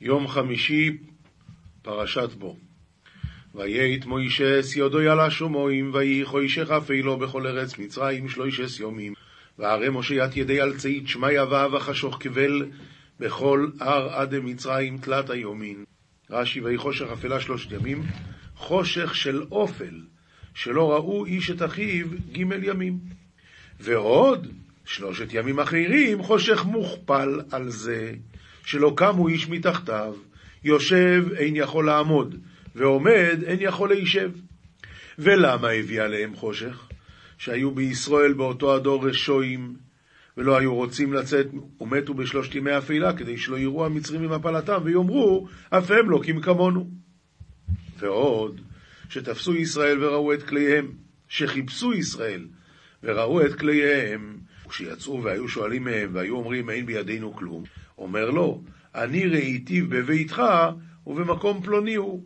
יום חמישי, פרשת בו. ויית מוישס יודו על השומועים, ויהי חוישך אפילו בכל ארץ מצרים שלוישס יומים. והרי ית ידי על צית שמיא ואב החשוך קבל בכל הר עד מצרים תלת היומין. רש"י ויהי חושך אפלה שלושת ימים, חושך של אופל, שלא ראו איש את אחיו ג' ימים. ועוד שלושת ימים אחרים חושך מוכפל על זה, שלא קמו איש מתחתיו, יושב אין יכול לעמוד, ועומד אין יכול להישב. ולמה הביא עליהם חושך? שהיו בישראל באותו הדור רשועים, ולא היו רוצים לצאת, ומתו בשלושת ימי אפלה, כדי שלא יראו המצרים ממפלתם, ויאמרו, אף הם לא כמקמונו. ועוד, שתפסו ישראל וראו את כליהם, שחיפשו ישראל וראו את כליהם, וכשיצאו והיו שואלים מהם, והיו אומרים, אין בידינו כלום, אומר לו, אני ראיתיו בביתך ובמקום פלוני הוא.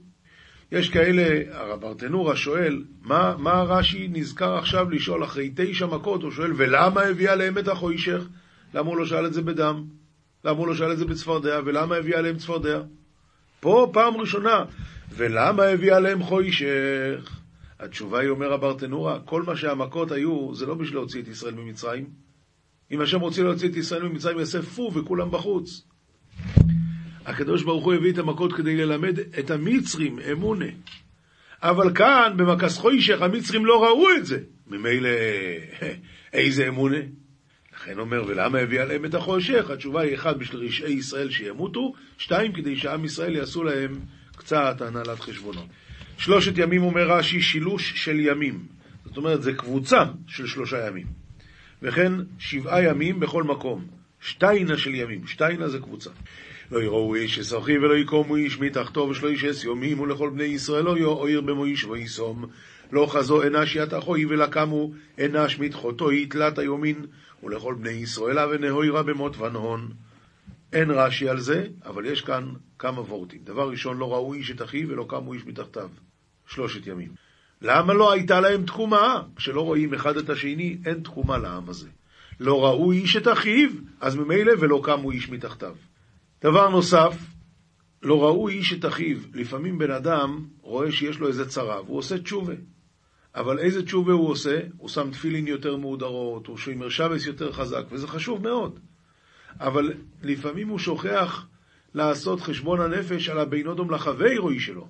יש כאלה, הרב ברטנורה שואל, מה, מה רש"י נזכר עכשיו לשאול אחרי תשע מכות? הוא שואל, ולמה הביא עליהם את החוישך? למה הוא לא שאל את זה בדם? למה הוא לא שאל את זה בצפרדע? ולמה הביא עליהם צפרדע? פה פעם ראשונה. ולמה הביא עליהם חוישך? התשובה היא, אומר הברטנורה, כל מה שהמכות היו, זה לא בשביל להוציא את ישראל ממצרים. אם השם רוצה להוציא את ישראל ממצרים, יעשה פו וכולם בחוץ. הקדוש ברוך הוא הביא את המכות כדי ללמד את המצרים אמונה. אבל כאן, במכס חוישך, המצרים לא ראו את זה. ממילא, איזה אמונה? לכן אומר, ולמה הביא עליהם את החושך? התשובה היא, אחד, בשביל רשעי ישראל שימותו, שתיים, כדי שעם ישראל יעשו להם קצת הנהלת חשבונות. שלושת ימים, אומר רש"י, שילוש של ימים. זאת אומרת, זה קבוצה של שלושה ימים. וכן, שבעה ימים בכל מקום. שתיינה של ימים, שתיינה זה קבוצה. לא יראו איש ששחי ולא יקומו איש מתחתו ושלא ישס יומים ולכל בני ישראל לא יאויר במויש ויסום. לא חזו אנש ית אחוי ולקמו אנש מתחותו יתלת היומין ולכל בני ישראל ונהוירה במות ונהון. אין רש"י על זה, אבל יש כאן כמה וורטים. דבר ראשון, לא ראו איש את אחיו ולא קמו איש מתחתיו. שלושת ימים. למה לא הייתה להם תקומה? כשלא רואים אחד את השני, אין תקומה לעם הזה. לא ראו איש את אחיו, אז ממילא ולא קמו איש מתחתיו. דבר נוסף, לא ראו איש את אחיו. לפעמים בן אדם רואה שיש לו איזה צרה, והוא עושה תשובה. אבל איזה תשובה הוא עושה? הוא שם תפילין יותר מהודרות, הוא שומר שבס יותר חזק, וזה חשוב מאוד. אבל לפעמים הוא שוכח לעשות חשבון הנפש על הבינודום לחברו שלו.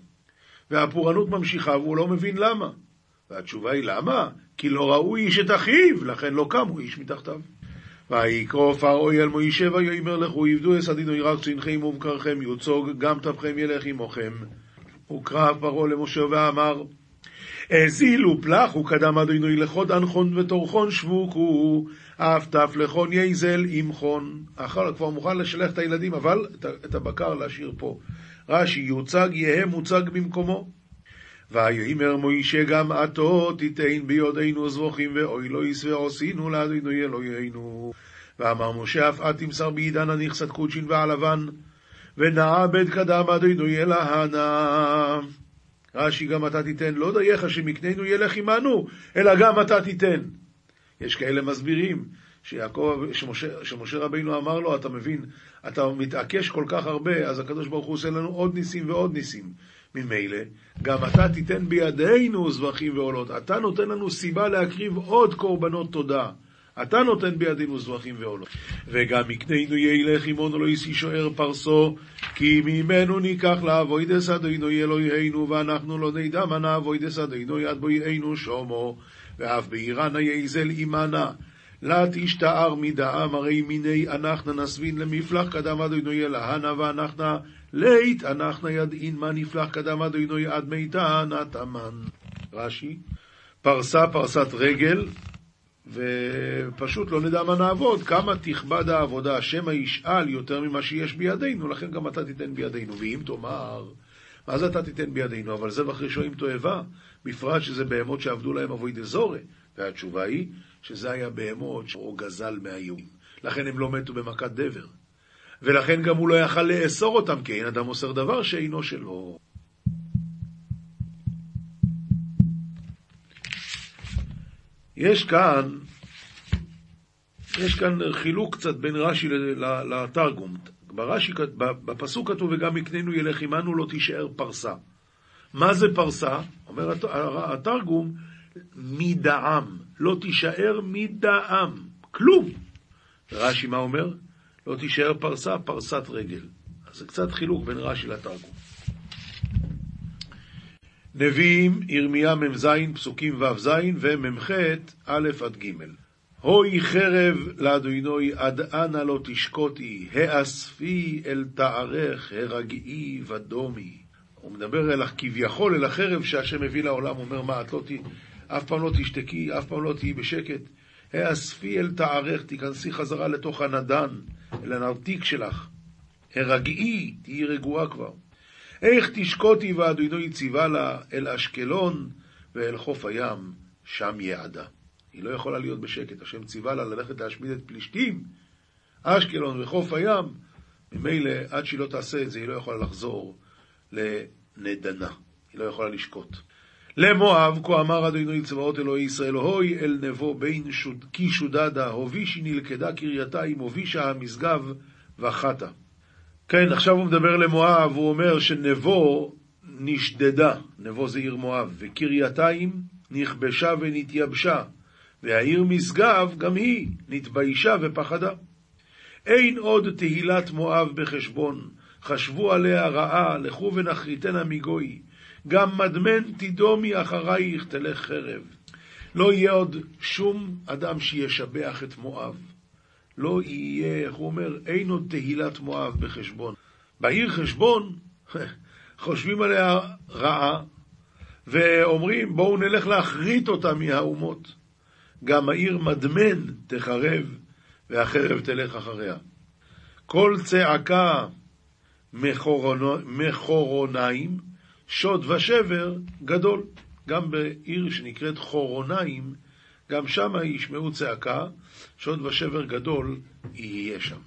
והפורענות ממשיכה והוא לא מבין למה. והתשובה היא למה? כי לא ראו איש את אחיו, לכן לא קמו איש מתחתיו. ויקרוא פרעה אל מוישה ויאמר לכו עבדו אסדינו ירק צנכם ומקרכם יוצוג גם תפכם ילך עמכם. וקרא פרעה למשה ואמר הזילו פלח וקדם אדוני לכוד אנחון וטורחון שבוקו אף תף לכון יזל עמכון. אכל כבר מוכן לשלח את הילדים אבל את הבקר להשאיר פה. רש"י יוצג יהא מוצג במקומו. ויאמר מוישה גם עתו תיתן ביודנו זבוכים ואוי לא יסווה עשינו לאדינו אלוהינו. ואמר משה אף את תמסר בעידן הנכסת קודשין והלבן ונעבד קדם אדינו ילהנה. רש"י גם אתה תיתן לא דייך שמקננו ילך עמנו אלא גם אתה תיתן. יש כאלה מסבירים שיעקב, שמשה, שמשה רבינו אמר לו, אתה מבין, אתה מתעקש כל כך הרבה, אז הקדוש ברוך הוא עושה לנו עוד ניסים ועוד ניסים. ממילא, גם אתה תיתן בידינו זבחים ועולות. אתה נותן לנו סיבה להקריב עוד קורבנות תודה. אתה נותן בידינו זבחים ועולות. וגם מקננו ילך עמנו לא תישאר פרסה, כי ממנו ניקח לעבוד את אדוני אלוהינו, ואנחנו לא נדע מה נעבוד את אדוני עד בואנו שמה, ואף בעירנה יזל עמנה. לה תשתער מדעם, הרי מיני אנחנו נסבין למפלח קדם אדוני אלהנה ואנחנו לית אנחנו ידעין מה נפלח קדם אדוני עד מיתה נתאמן. רש"י, פרסה פרסת רגל, ופשוט לא נדע מה נעבוד, כמה תכבד העבודה, שמא ישאל יותר ממה שיש בידינו, לכן גם אתה תיתן בידינו. ואם תאמר, זה אתה תיתן בידינו? אבל זבח ראשונים תועבה, בפרט שזה בהמות שעבדו להם אבוי דזורי. והתשובה היא, שזה היה בהמות שהוא גזל מהיהודים. לכן הם לא מתו במכת דבר. ולכן גם הוא לא יכל לאסור אותם, כי אין אדם אוסר דבר שאינו שלו. יש כאן, יש כאן חילוק קצת בין רש"י לתרגום. ברש"י, בפסוק כתוב, וגם יקננו ילך עמנו לא תישאר פרסה. מה זה פרסה? אומר התרגום, מדעם, לא תישאר מדעם, כלום. רש"י מה אומר? לא תישאר פרסה, פרסת רגל. אז זה קצת חילוק בין רש"י לתרגום. נביאים, ירמיה מ"ז, פסוקים ו"ז ומ"ח, א' עד ג'. הוי חרב לאדוני עד אנה לא תשקוטי, האספי אל תערך, הרגעי ודומי. הוא מדבר אל, כביכול אל החרב שהשם מביא לעולם, אומר, מה, את לא תהיי, אף פעם לא תשתקי, אף פעם לא תהיי בשקט. האספי אל תערך, תיכנסי חזרה לתוך הנדן, אל הנרתיק שלך. הרגעי, תהיי רגועה כבר. איך תשקוטי ואדוני ציווה לה אל אשקלון ואל חוף הים, שם יעדה. היא לא יכולה להיות בשקט, השם ציווה לה ללכת להשמיד את פלישתים, אשקלון וחוף הים, ממילא עד שהיא לא תעשה את זה היא לא יכולה לחזור לנדנה, היא לא יכולה לשקוט. למואב, כה אמר אדוני צבאות אלוהי ישראל, הוי אל נבו בין שוד, כי שודדה, הובישי נלכדה קרייתיים, הובישה המשגב וחתה. כן, עכשיו הוא מדבר למואב, הוא אומר שנבו נשדדה, נבו זה עיר מואב, וקרייתיים נכבשה ונתייבשה, והעיר משגב גם היא נתביישה ופחדה. אין עוד תהילת מואב בחשבון, חשבו עליה רעה, לכו ונחריתנה מגוי. גם מדמן תדומי אחרייך תלך חרב. לא יהיה עוד שום אדם שישבח את מואב. לא יהיה, איך הוא אומר, אין עוד תהילת מואב בחשבון. בעיר חשבון, חושבים עליה רעה, ואומרים בואו נלך להכרית אותה מהאומות. גם העיר מדמן תחרב, והחרב תלך אחריה. כל צעקה מחורוניים, שוד ושבר גדול. גם בעיר שנקראת חורוניים, גם שם ישמעו צעקה, שוד ושבר גדול יהיה שם.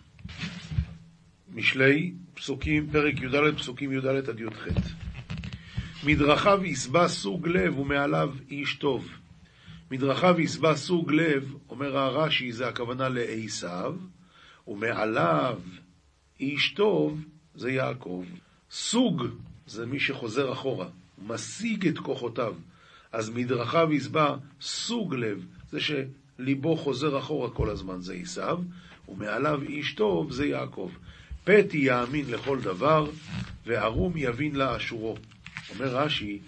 משלי, פסוקים, פרק י"ד, פסוקים י"ד עד י"ח. מדרכיו יסבע סוג לב ומעליו איש טוב. מדרכיו יסבע סוג לב, אומר הרש"י, זה הכוונה לעשיו, ומעליו איש טוב זה יעקב. סוג זה מי שחוזר אחורה, משיג את כוחותיו. אז מדרכיו יסבע סוג לב, זה שליבו חוזר אחורה כל הזמן, זה עשיו, ומעליו איש טוב זה יעקב. פתי יאמין לכל דבר, וערום יבין לאשורו. אומר רש"י,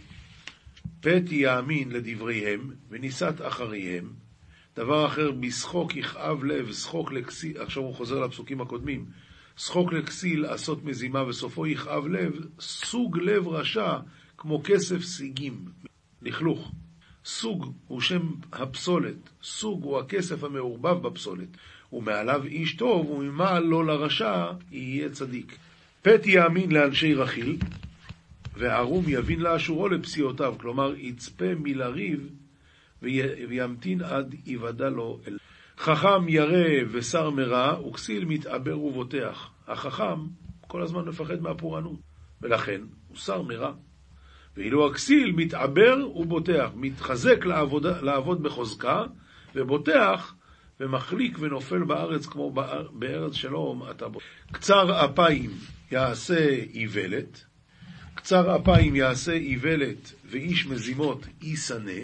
פתי יאמין לדבריהם, וניסת אחריהם. דבר אחר, בשחוק יכאב לב, שחוק לכסיל, עכשיו הוא חוזר לפסוקים הקודמים, שחוק לכסיל, עשות מזימה, וסופו יכאב לב, סוג לב רשע, כמו כסף סיגים, לכלוך. סוג הוא שם הפסולת, סוג הוא הכסף המעורבב בפסולת, ומעליו איש טוב, וממעל לו לרשע יהיה צדיק. פתי יאמין לאנשי רכיל, וערום יבין לאשורו לפסיעותיו, כלומר יצפה מלריב וימתין עד יוודע לו אל... חכם ירא ושר מרע, וכסיל מתעבר ובוטח. החכם כל הזמן מפחד מהפורענות, ולכן הוא שר מרע. ואילו הכסיל מתעבר ובוטח, מתחזק לעבוד, לעבוד בחוזקה, ובוטח ומחליק ונופל בארץ כמו בארץ שלום אתה בו. קצר אפיים יעשה איוולת, קצר אפיים יעשה איוולת ואיש מזימות יישנא.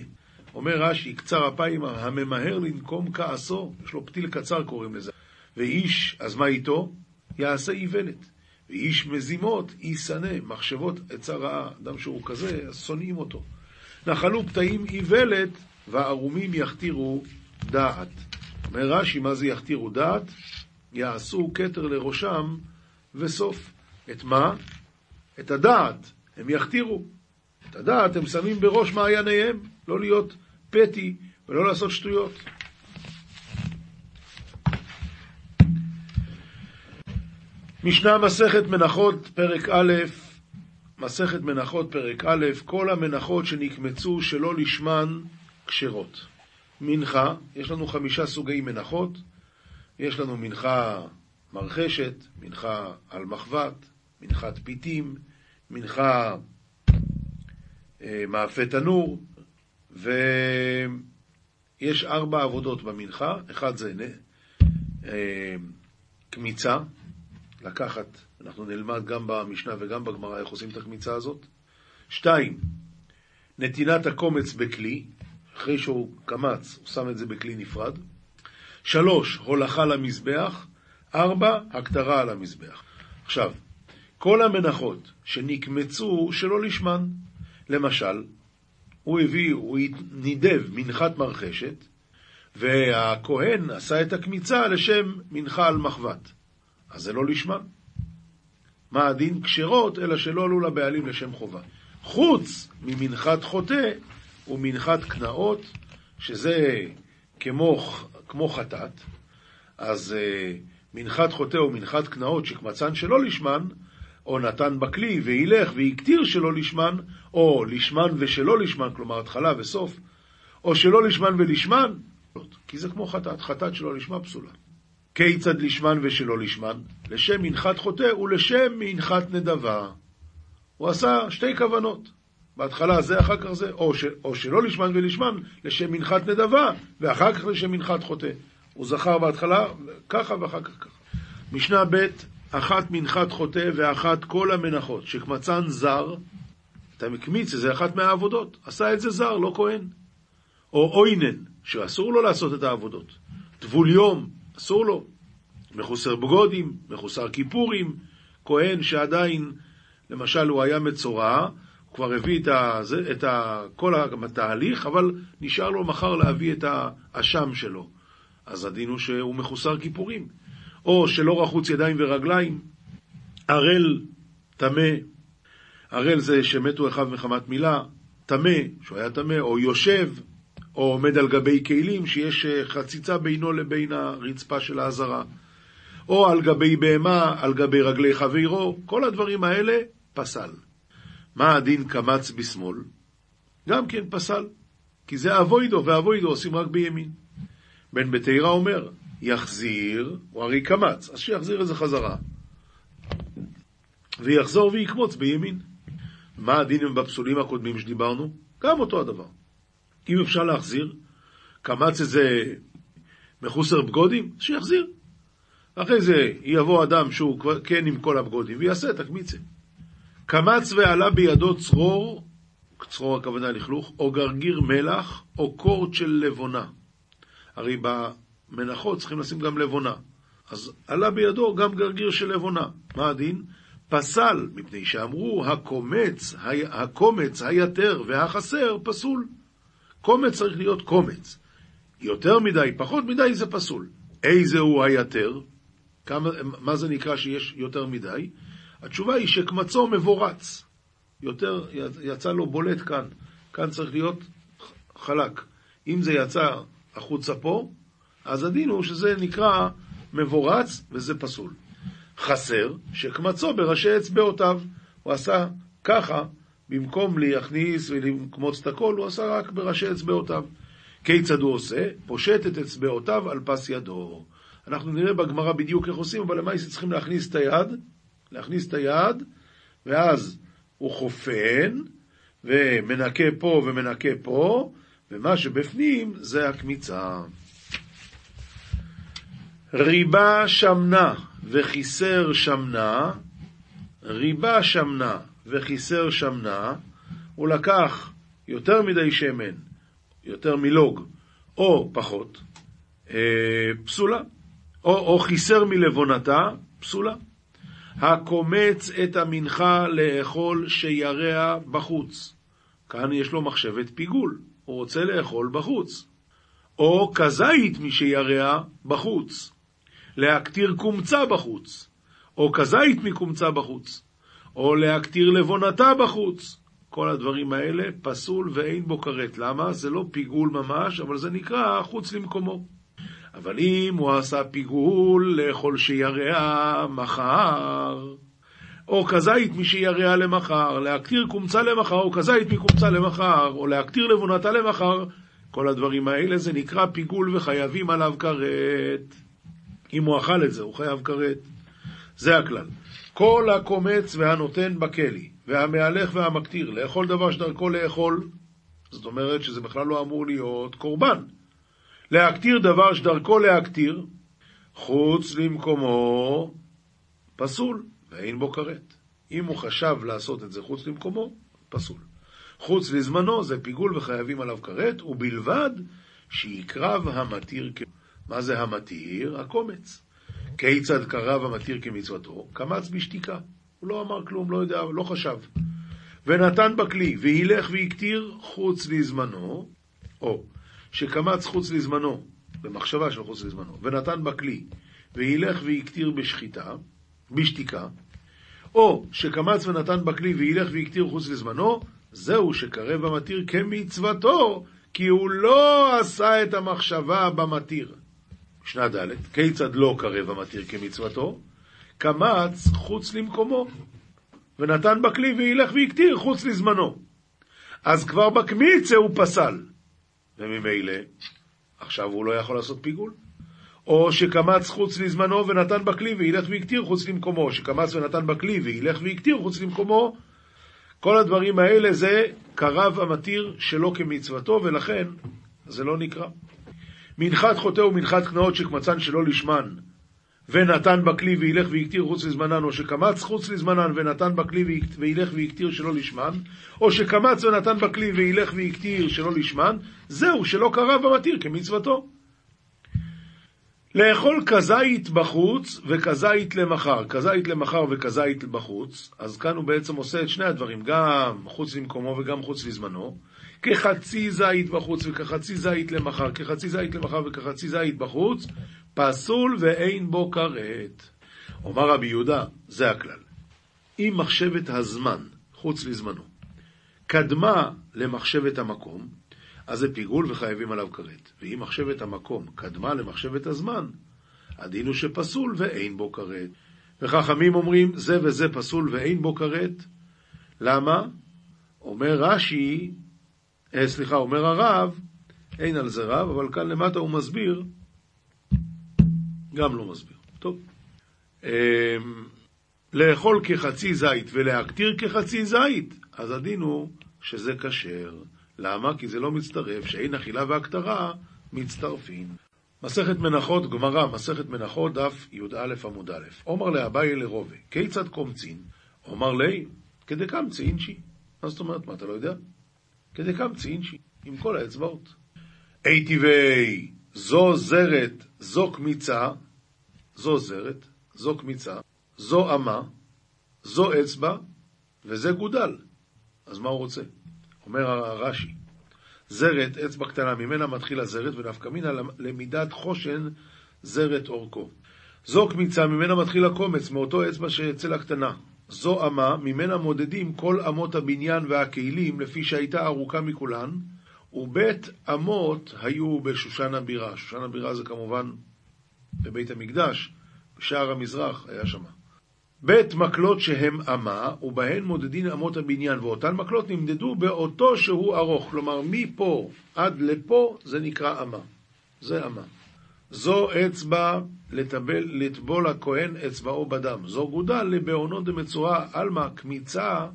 אומר רש"י, קצר אפיים הממהר לנקום כעסו, יש לו פתיל קצר קוראים לזה. ואיש, אז מה איתו? יעשה איוולת. ואיש מזימות יישנא, מחשבות עצה רעה, אדם שהוא כזה, אז שונאים אותו. נחלו פתאים איוולת, וערומים יכתירו דעת. אומר רש"י, מה זה יכתירו דעת? יעשו כתר לראשם וסוף. את מה? את הדעת הם יכתירו. את הדעת הם שמים בראש מעייניהם, לא להיות פתי ולא לעשות שטויות. משנה מסכת מנחות, פרק א', מסכת מנחות, פרק א', כל המנחות שנקמצו שלא לשמן כשרות. מנחה, יש לנו חמישה סוגי מנחות, יש לנו מנחה מרחשת, מנחה על מחבת, מנחת פיתים, מנחה אה, מאפה תנור, ויש ארבע עבודות במנחה, אחד זה אה, קמיצה, לקחת, אנחנו נלמד גם במשנה וגם בגמרא איך עושים את הקמיצה הזאת. שתיים, נתינת הקומץ בכלי, אחרי שהוא קמץ, הוא שם את זה בכלי נפרד. שלוש, הולכה למזבח. ארבע, הקטרה על המזבח. עכשיו, כל המנחות שנקמצו שלא לשמן, למשל, הוא הביא, הוא נידב מנחת מרחשת, והכהן עשה את הקמיצה לשם מנחה על מחבת. אז זה לא לשמן. מה הדין? כשרות, אלא שלא עלו לבעלים לשם חובה. חוץ ממנחת חוטא ומנחת קנאות, שזה כמו, כמו חטאת, אז uh, מנחת חוטא ומנחת קנאות שקמצן שלא לשמן, או נתן בכלי וילך והקטיר שלא לשמן, או לשמן ושלא לשמן, כלומר התחלה וסוף, או שלא לשמן ולשמן, כי זה כמו חטאת, חטאת שלא לשמה פסולה. כיצד לשמן ושלא לשמן? לשם מנחת חוטא ולשם מנחת נדבה. הוא עשה שתי כוונות. בהתחלה זה, אחר כך זה, או, ש, או שלא לשמן ולשמן, לשם מנחת נדבה, ואחר כך לשם מנחת חוטא. הוא זכר בהתחלה ככה ואחר כך ככה. משנה ב' אחת מנחת חוטא ואחת כל המנחות, שקמצן זר, אתה מקמיץ, זה אחת מהעבודות, עשה את זה זר, לא כהן. או אוינן, שאסור לו לעשות את העבודות. טבול יום, אסור לו. מחוסר בגודים, מחוסר כיפורים, כהן שעדיין, למשל, הוא היה מצורע, הוא כבר הביא את, ה, את ה, כל התהליך, אבל נשאר לו מחר להביא את האשם שלו. אז הדין הוא שהוא מחוסר כיפורים. או שלא רחוץ ידיים ורגליים, ערל, טמא, ערל זה שמתו אחיו מחמת מילה, טמא, שהוא היה טמא, או יושב, או עומד על גבי כלים שיש אה, חציצה בינו לבין הרצפה של האזהרה, או על גבי בהמה, על גבי רגלי חברו, כל הדברים האלה פסל. מה הדין קמץ בשמאל? גם כן פסל, כי זה אבוידו, ואבוידו עושים רק בימין. בן בתירה אומר, יחזיר, הוא הרי קמץ, אז שיחזיר את זה חזרה. ויחזור ויקמוץ בימין. מה הדין בפסולים הקודמים שדיברנו? גם אותו הדבר. אם אפשר להחזיר, קמץ איזה מחוסר בגודים, שיחזיר. אחרי זה יבוא אדם שהוא כן עם כל הבגודים ויעשה את הקמיצה. קמץ ועלה בידו צרור, צרור הכוונה לכלוך, או גרגיר מלח, או קורט של לבונה. הרי במנחות צריכים לשים גם לבונה. אז עלה בידו גם גרגיר של לבונה. מה הדין? פסל, מפני שאמרו הקומץ, הקומץ, היתר והחסר פסול. קומץ צריך להיות קומץ. יותר מדי, פחות מדי זה פסול. איזה הוא היתר? כמה, מה זה נקרא שיש יותר מדי? התשובה היא שקמצו מבורץ. יותר, יצא לו בולט כאן. כאן צריך להיות חלק. אם זה יצא החוצה פה, אז הדין הוא שזה נקרא מבורץ וזה פסול. חסר, שקמצו בראשי אצבעותיו. הוא עשה ככה, במקום להכניס ולקמוץ את הכל, הוא עשה רק בראשי אצבעותיו. כיצד הוא עושה? פושט את אצבעותיו על פס ידו. אנחנו נראה בגמרא בדיוק איך עושים, אבל למעשה צריכים להכניס את היד, להכניס את היד, ואז הוא חופן, ומנקה פה ומנקה פה, ומה שבפנים זה הקמיצה. ריבה שמנה וכיסר שמנה, ריבה שמנה וכיסר שמנה, הוא לקח יותר מדי שמן, יותר מלוג, או פחות, אה, פסולה. או, או חיסר מלבונתה, פסולה. הקומץ את המנחה לאכול שירע בחוץ. כאן יש לו מחשבת פיגול, הוא רוצה לאכול בחוץ. או כזית משירע בחוץ. להקטיר קומצה בחוץ. או כזית מקומצה בחוץ. או להקטיר לבונתה בחוץ. כל הדברים האלה פסול ואין בו כרת. למה? זה לא פיגול ממש, אבל זה נקרא חוץ למקומו. אבל אם הוא עשה פיגול לאכול שירע מחר, או כזית משירע למחר, להקטיר קומצה למחר, או כזית מקומצה למחר, או להקטיר לבונתה למחר, כל הדברים האלה זה נקרא פיגול וחייבים עליו כרת. אם הוא אכל את זה, הוא חייב כרת. זה הכלל. כל הקומץ והנותן בכלי, והמהלך והמקטיר, לאכול דבר שדרכו לאכול, זאת אומרת שזה בכלל לא אמור להיות קורבן. להקטיר דבר שדרכו להקטיר, חוץ למקומו פסול, ואין בו כרת. אם הוא חשב לעשות את זה חוץ למקומו, פסול. חוץ לזמנו זה פיגול וחייבים עליו כרת, ובלבד שיקרב המתיר כ... מה זה המתיר? הקומץ. כיצד קרב המתיר כמצוותו? קמץ בשתיקה. הוא לא אמר כלום, לא יודע, לא חשב. ונתן בכלי, והילך והקטיר חוץ לזמנו, או שקמץ חוץ לזמנו, במחשבה של חוץ לזמנו, ונתן בכלי, והילך והקטיר בשחיטה, בשתיקה, או שקמץ ונתן בכלי וילך והקטיר חוץ לזמנו, זהו שקרב המתיר כמצוותו, כי הוא לא עשה את המחשבה במתיר. משנה ד', כיצד לא קרב המתיר כמצוותו? קמץ חוץ למקומו, ונתן בכלי וילך והקטיר חוץ לזמנו. אז כבר בקמיצה הוא פסל, וממילא עכשיו הוא לא יכול לעשות פיגול. או שקמץ חוץ לזמנו ונתן בכלי וילך והקטיר חוץ למקומו, שקמץ ונתן בכלי וילך והקטיר חוץ למקומו, כל הדברים האלה זה קרב המתיר שלא כמצוותו, ולכן זה לא נקרא. מנחת חוטא ומנחת קנאות שקמצן שלא לשמן, ונתן בכלי וילך והקטיר חוץ לזמנן, או שקמץ חוץ לזמנן ונתן בכלי וילך והקטיר שלא לשמן, או שקמץ ונתן בכלי וילך והקטיר שלא לשמן, זהו שלא קרב המתיר כמצוותו. לאכול כזית בחוץ וכזית למחר, כזית למחר וכזית בחוץ, אז כאן הוא בעצם עושה את שני הדברים, גם חוץ למקומו וגם חוץ לזמנו, כחצי זית בחוץ וכחצי זית למחר, כחצי זית למחר וכחצי זית בחוץ, פסול ואין בו כרת. אומר רבי יהודה, זה הכלל. אם מחשבת הזמן, חוץ לזמנו, קדמה למחשבת המקום, אז זה פיגול וחייבים עליו כרת. ואם מחשבת המקום קדמה למחשבת הזמן, הדין הוא שפסול ואין בו כרת. וחכמים אומרים, זה וזה פסול ואין בו כרת. למה? אומר רש"י, סליחה, אומר הרב, אין על זה רב, אבל כאן למטה הוא מסביר, גם לא מסביר. טוב. אה, לאכול כחצי זית ולהקטיר כחצי זית, אז הדין הוא שזה כשר. למה? כי זה לא מצטרף, שאין אכילה והכתרה מצטרפים. מסכת מנחות, גמרא, מסכת מנחות, דף י"א עמוד א', עומר לאביי לרובה, כיצד קומצין? עומר לי, כדקם צינשי. מה זאת אומרת, מה אתה לא יודע? כדקם צינשי, עם כל האצבעות. אי טבעי, זו זרת, זו קמיצה, זו זרת, זו קמיצה, זו אמה, זו אצבע, וזה גודל. אז מה הוא רוצה? אומר הרש"י, זרת, אצבע קטנה, ממנה מתחיל הזרת, ונפקא מינה למידת חושן זרת אורכו. זו קמיצה, ממנה מתחיל הקומץ, מאותו אצבע שאצל הקטנה. זו אמה, ממנה מודדים כל אמות הבניין והכלים, לפי שהייתה ארוכה מכולן, ובית אמות היו בשושן הבירה. שושן הבירה זה כמובן בבית המקדש, בשער המזרח היה שמה. בית מקלות שהם אמה, ובהן מודדין אמות הבניין, ואותן מקלות נמדדו באותו שהוא ארוך. כלומר, מפה עד לפה זה נקרא אמה. זה אמה. זו אצבע לטבל, לטבול הכהן אצבעו בדם. זו גודל לבעונו דמצורע עלמא, קמיצה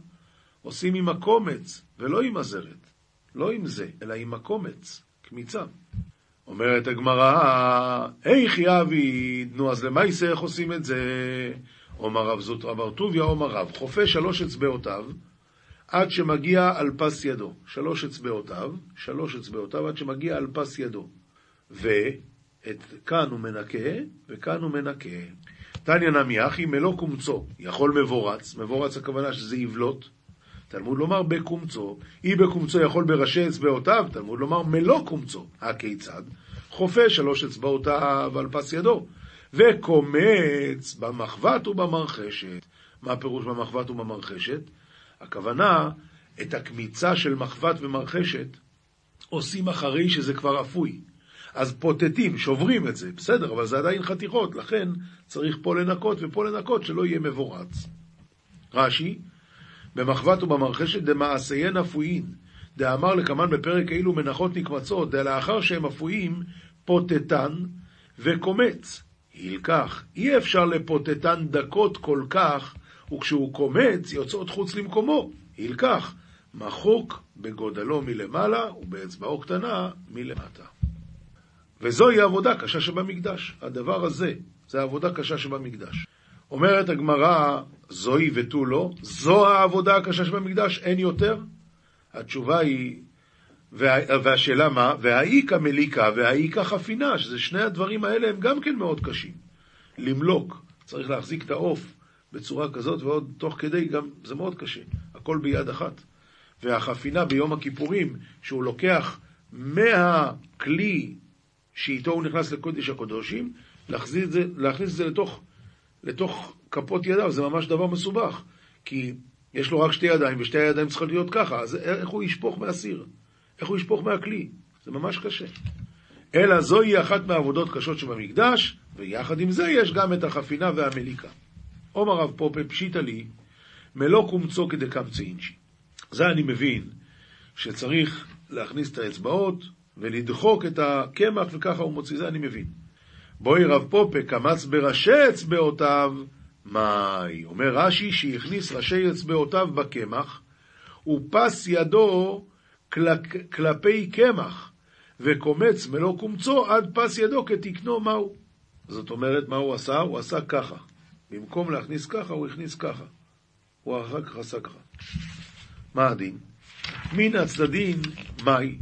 עושים עם הקומץ, ולא עם הזרת. לא עם זה, אלא עם הקומץ, קמיצה. אומרת הגמרא, איך יעביד, נו אז למעשה איך עושים את זה? אומר רב זוט רב טוביה, אומר רב, חופה שלוש אצבעותיו עד שמגיע על פס ידו. שלוש אצבעותיו, שלוש אצבעותיו עד שמגיע על פס ידו. וכאן הוא מנקה, וכאן הוא מנקה. תניא נמי אחי מלוא קומצו, יכול מבורץ, מבורץ הכוונה שזה יבלוט. תלמוד לומר בקומצו, אי בקומצו יכול בראשי אצבעותיו, תלמוד לומר מלוא קומצו. הכיצד? חופה שלוש אצבעותיו על פס ידו. וקומץ במחבת ובמרחשת. מה הפירוש במחבת ובמרחשת? הכוונה, את הקמיצה של מחבת ומרחשת עושים אחרי שזה כבר אפוי. אז פוטטים, שוברים את זה, בסדר, אבל זה עדיין חתיכות, לכן צריך פה לנקות ופה לנקות שלא יהיה מבורץ. רש"י, במחבת ובמרחשת דמעשיין אפויין, דאמר לקמן בפרק אילו מנחות נקמצות, דלאחר שהם אפויים, פוטטן וקומץ. ילקח. אי אפשר לפוטטן דקות כל כך, וכשהוא קומץ, יוצאות חוץ למקומו. ילקח. מחוק בגודלו מלמעלה ובאצבעו קטנה מלמטה. וזוהי העבודה קשה שבמקדש. הדבר הזה, זה העבודה קשה שבמקדש. אומרת הגמרא, זוהי ותו לא, זו העבודה הקשה שבמקדש, אין יותר? התשובה היא, וה, והשאלה מה? והאיכא מליקה והאיכא חפינה, שזה שני הדברים האלה הם גם כן מאוד קשים. למלוק, צריך להחזיק את העוף בצורה כזאת, ועוד תוך כדי גם, זה מאוד קשה, הכל ביד אחת. והחפינה ביום הכיפורים, שהוא לוקח מהכלי שאיתו הוא נכנס לקודש הקודשים, להכניס את זה, להכניס את זה לתוך, לתוך כפות ידיו, זה ממש דבר מסובך. כי יש לו רק שתי ידיים, ושתי הידיים צריכות להיות ככה, אז איך הוא ישפוך מהסיר? איך הוא ישפוך מהכלי? זה ממש קשה. אלא זוהי אחת מהעבודות קשות שבמקדש, ויחד עם זה יש גם את החפינה והמליקה. עומר רב פופה פשיטא לי, מלוא קומצו כדקמצא אינשי. זה אני מבין, שצריך להכניס את האצבעות ולדחוק את הקמח, וככה הוא מוציא, זה אני מבין. בואי רב פופה קמץ בראשי אצבעותיו, מאי? אומר רש"י שהכניס ראשי אצבעותיו בקמח, ופס ידו כל, כלפי קמח, וקומץ מלוא קומצו עד פס ידו כתקנו מהו. זאת אומרת, מה הוא עשה? הוא עשה ככה. במקום להכניס ככה, הוא הכניס ככה. הוא אחר כך עשה ככה. מה הדין? מן הצדדים, מאי?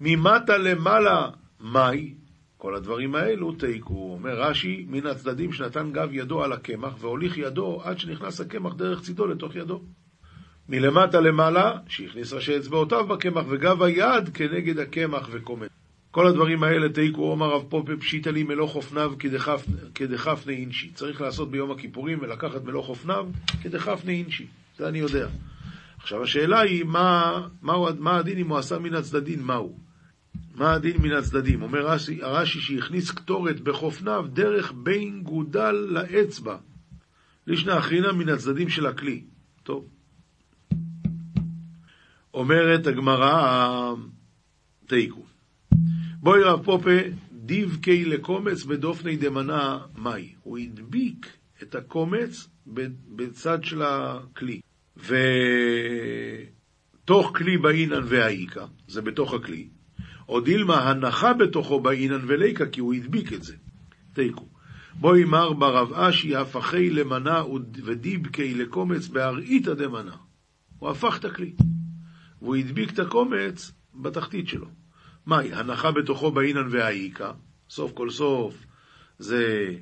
ממטה למעלה, מאי? כל הדברים האלו תיקו. אומר רש"י, מן הצדדים שנתן גב ידו על הקמח, והוליך ידו עד שנכנס הקמח דרך צידו לתוך ידו. מלמטה למעלה, שהכניס ראשי אצבעותיו בקמח, וגב היד כנגד הקמח וקומץ. כל הדברים האלה תיקו אומר רב פופה פשיטא לי מלוא חופניו כדחפני אינשי. צריך לעשות ביום הכיפורים ולקחת מלוא חופניו כדחפני אינשי. זה אני יודע. עכשיו השאלה היא, מה, מה, מה הדין אם הוא עשה מן הצדדים, מהו? מה הדין מן הצדדים? אומר רש"י, הרש"י שהכניס קטורת בחופניו דרך בין גודל לאצבע. לישנא אחרינא מן הצדדים של הכלי. טוב. אומרת הגמרא, תיקו. בואי רב פופה, דיבקי לקומץ בדופני דמנה מאי. הוא הדביק את הקומץ בצד של הכלי. ותוך כלי באינן והאיכא, זה בתוך הכלי. או דילמה הנחה בתוכו באינן וליקה, כי הוא הדביק את זה. תיקו. בואי מר ברב אשי הפכי למנה ודיבקי לקומץ בארעיתא דמנה. הוא הפך את הכלי. והוא הדביק את הקומץ בתחתית שלו. מהי? הנחה בתוכו באינן והאיכא, סוף כל סוף זה,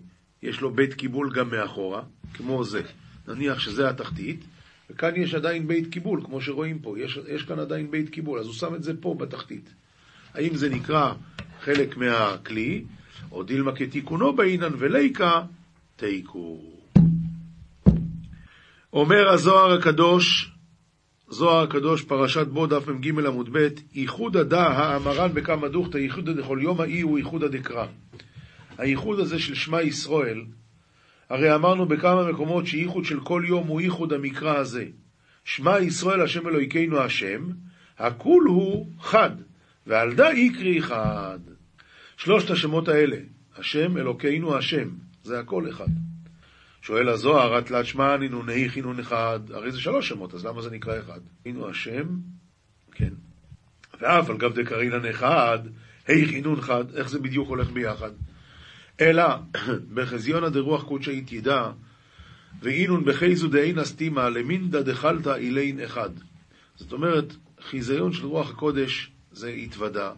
יש לו בית קיבול גם מאחורה, כמו זה. נניח שזה התחתית, וכאן יש עדיין בית קיבול, כמו שרואים פה, יש, יש כאן עדיין בית קיבול, אז הוא שם את זה פה בתחתית. האם זה נקרא חלק מהכלי, או דילמה כתיקונו באינן וליקה, תיקו. אומר הזוהר הקדוש, זוהר הקדוש, פרשת בו, דף מ"ג עמוד ב', ייחוד הדא האמרן בכמה דוכתא, ייחוד דכל יום האי הוא ייחוד הדקרא. הייחוד הזה של שמע ישראל, הרי אמרנו בכמה מקומות שייחוד של כל יום הוא ייחוד המקרא הזה. שמע ישראל השם אלוהיכנו השם, הכול הוא חד, ועל דה יקרי חד. שלושת השמות האלה, השם אלוקינו השם, זה הכל אחד. שואל הזוהר, התלת שמע נינוני חינון אחד, הרי זה שלוש שמות, אז למה זה נקרא אחד? הינו השם, כן. ואף על גב דקרינן אחד, היי חינון חד, איך זה בדיוק הולך ביחד? אלא בחזיונא דרוח קודשא ידע, ואינון בחייזו דאין אסתימה למינדא דחלתא אילין אחד. זאת אומרת, חיזיון של רוח הקודש זה התוודה,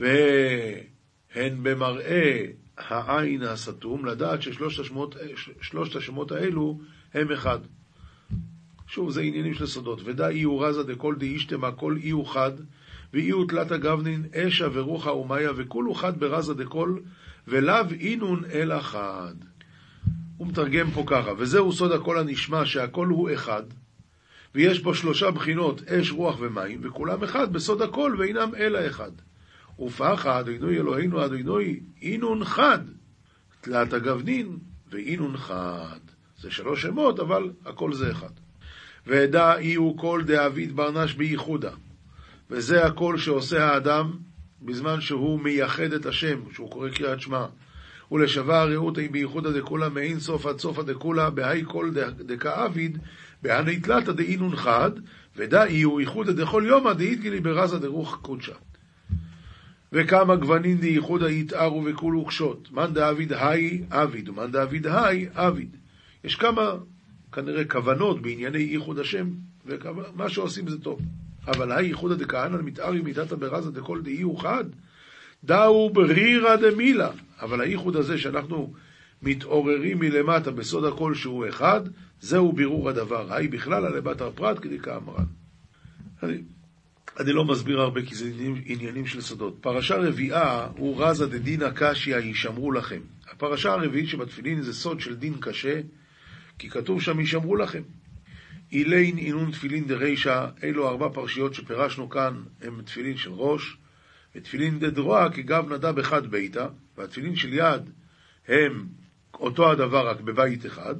והן במראה העין הסתום, לדעת ששלושת השמות, האלו הם אחד. שוב, זה עניינים של סודות. ודא איהו רזה דכל דאישתמה, כל איהו חד, ואיהו תלתא גבנין, אשה ורוחה ומאיה, וכולו חד ברזה דכל, ולאו אינון אלא חד. הוא מתרגם פה ככה, וזהו סוד הכל הנשמע, שהכל הוא אחד, ויש בו שלושה בחינות, אש, רוח ומים, וכולם אחד בסוד הכל, ואינם אלא אחד. ופחה אדינוי אלוהינו אדינוי אינון חד, תלת הגבנין ואינון חד. זה שלוש שמות, אבל הכל זה אחד. ואדע הוא כל דאביד ברנש בייחודה. וזה הכל שעושה האדם בזמן שהוא מייחד את השם, שהוא קורא קריאת שמע. ולשווה היא בייחודה דכולה מאין סוף עד סופה דכולה, בהאי כל דכאביד, בהני תלתא דאינון חד, ודאי הוא ייחודה דכל יומא דאיתגילי ברזה דרוח קודשה. וכמה גוונים דייחודה יתארו וכולו קשות. מאן דאביד היי אביד, ומאן דאביד היי אביד. יש כמה, כנראה, כוונות בענייני ייחוד השם, ומה שעושים זה טוב. אבל היי ייחודא דכהנא מתארי מיתתא ברזא דכל דאי הוא חד, דאו ברירא דמילה. אבל הייחוד הזה שאנחנו מתעוררים מלמטה בסוד הכל שהוא אחד, זהו בירור הדבר. היי בכלל על בתר פרט כדי כאמרן. אני, אני לא מסביר הרבה כי זה עניינים, עניינים של סודות. פרשה רביעה הוא רזה דדינא קשיא הישמרו לכם. הפרשה הרביעית שבתפילין זה סוד של דין קשה, כי כתוב שם הישמרו לכם. אילין אינון תפילין דרישא, אלו ארבע פרשיות שפירשנו כאן, הם תפילין של ראש, ותפילין דדרועה כגב נדב אחד ביתה, והתפילין של יד הם אותו הדבר רק בבית אחד,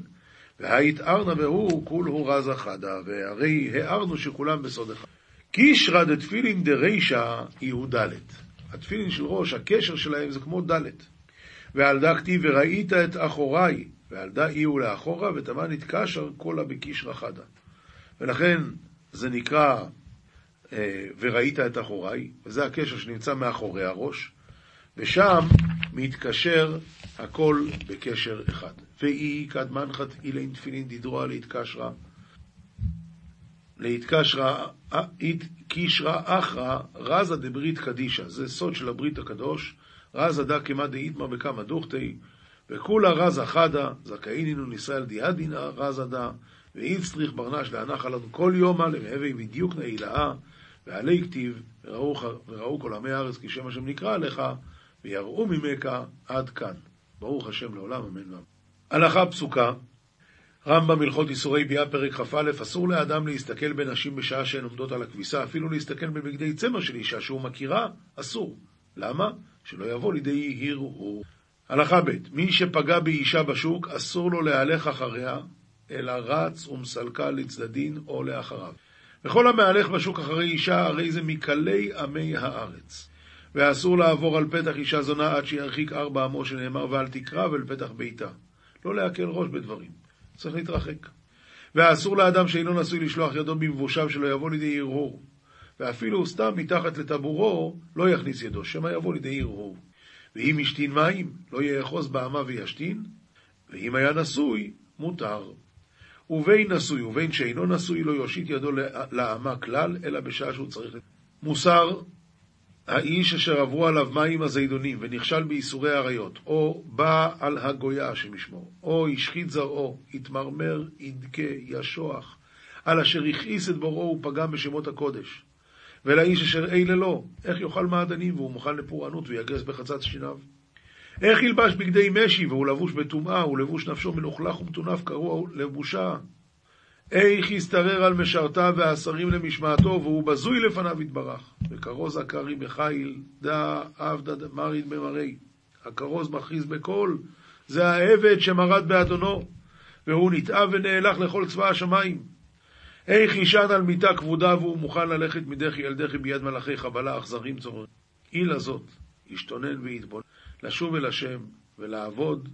וההתארנה והוא כולהו רזה חדה, והרי הערנו שכולם בסוד אחד. קישרא דתפילין דרישא הוא דלת. התפילין של ראש, הקשר שלהם זה כמו דלת. ועל דא כתיב וראית את אחוריי, ועל דא אי לאחורה, ותמה נתקשר כולה בקישרא חדה. ולכן זה נקרא אה, וראית את אחוריי, וזה הקשר שנמצא מאחורי הראש, ושם מתקשר הכל בקשר אחד. ואי קדמנחת אילין תפילין דידרוה להתקשרה, להתקשרה, קישרה אחרא רזה דברית קדישא, זה סוד של הברית הקדוש, רזה דא כמא דאיתמר בכמה דוכתי, וכולה רזה חדה, זכאינינו ישראל דיאדינא רזה דא, ואיפסטריך ברנש להנחה לנו כל יומא למהווה בדיוק נעילאה, ועלי כתיב, וראו, וראו כל עמי הארץ כי שם השם נקרא עליך, ויראו ממך עד כאן. ברוך השם לעולם, אמן ואמן. הלכה פסוקה, רמב"ם הלכות איסורי ביאה פרק כ"א, אסור לאדם להסתכל בנשים בשעה שהן עומדות על הכביסה, אפילו להסתכל בבגדי צמר של אישה שהוא מכירה, אסור. למה? שלא יבוא לידי הרהור. הלכה ב' מי שפגע באישה בשוק, אסור לו להלך אחריה, אלא רץ ומסלקה לצדדין או לאחריו. וכל המהלך בשוק אחרי אישה, הרי זה מקלי עמי הארץ. ואסור לעבור על פתח אישה זונה עד שירחיק ארבע עמו שנאמר, ואל תקרב אל פתח ביתה. לא להקל ראש בדברים, צריך להתרחק. ואסור לאדם שאינו נשוי לשלוח ידו במבושיו שלא יבוא לידי הרהור. ואפילו סתם מתחת לטבורו לא יכניס ידו, שמא יבוא לידי הרהור. ואם השתין מים, לא יאחוז באמה וישתין, ואם היה נשוי, מותר. ובין נשוי ובין שאינו נשוי לא יושיט ידו לאמה כלל, אלא בשעה שהוא צריך... מוסר האיש אשר עברו עליו מים הזידונים ונכשל בייסורי עריות, או בא על הגויה השם ישמור, או השחית זרעו, התמרמר, ידכה, ישוח, על אשר הכעיס את בוראו ופגם בשמות הקודש. ולאיש אשר אלה לו, איך יאכל מעדנים והוא מוכן לפורענות ויגס בחצץ שיניו? איך ילבש בגדי משי והוא לבוש בטומאה ולבוש נפשו מלוכלך ומטונף קרוע לבושה? איך יסתרר על משרתיו והשרים למשמעתו והוא בזוי לפניו יתברך. וכרוז עקרי בחיל דא עבדא דמריד במראי. הכרוז מכריז בקול, זה העבד שמרד באדונו, והוא נתעב ונאלח לכל צבא השמיים. איך ישן על מיטה כבודה והוא מוכן ללכת מדחי אל דחי ביד מלאכי חבלה אכזרים צוררים. עילה זאת, ישתונן ויתבונן. לשוב אל השם ולעבוד,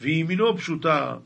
וימינו פשוטה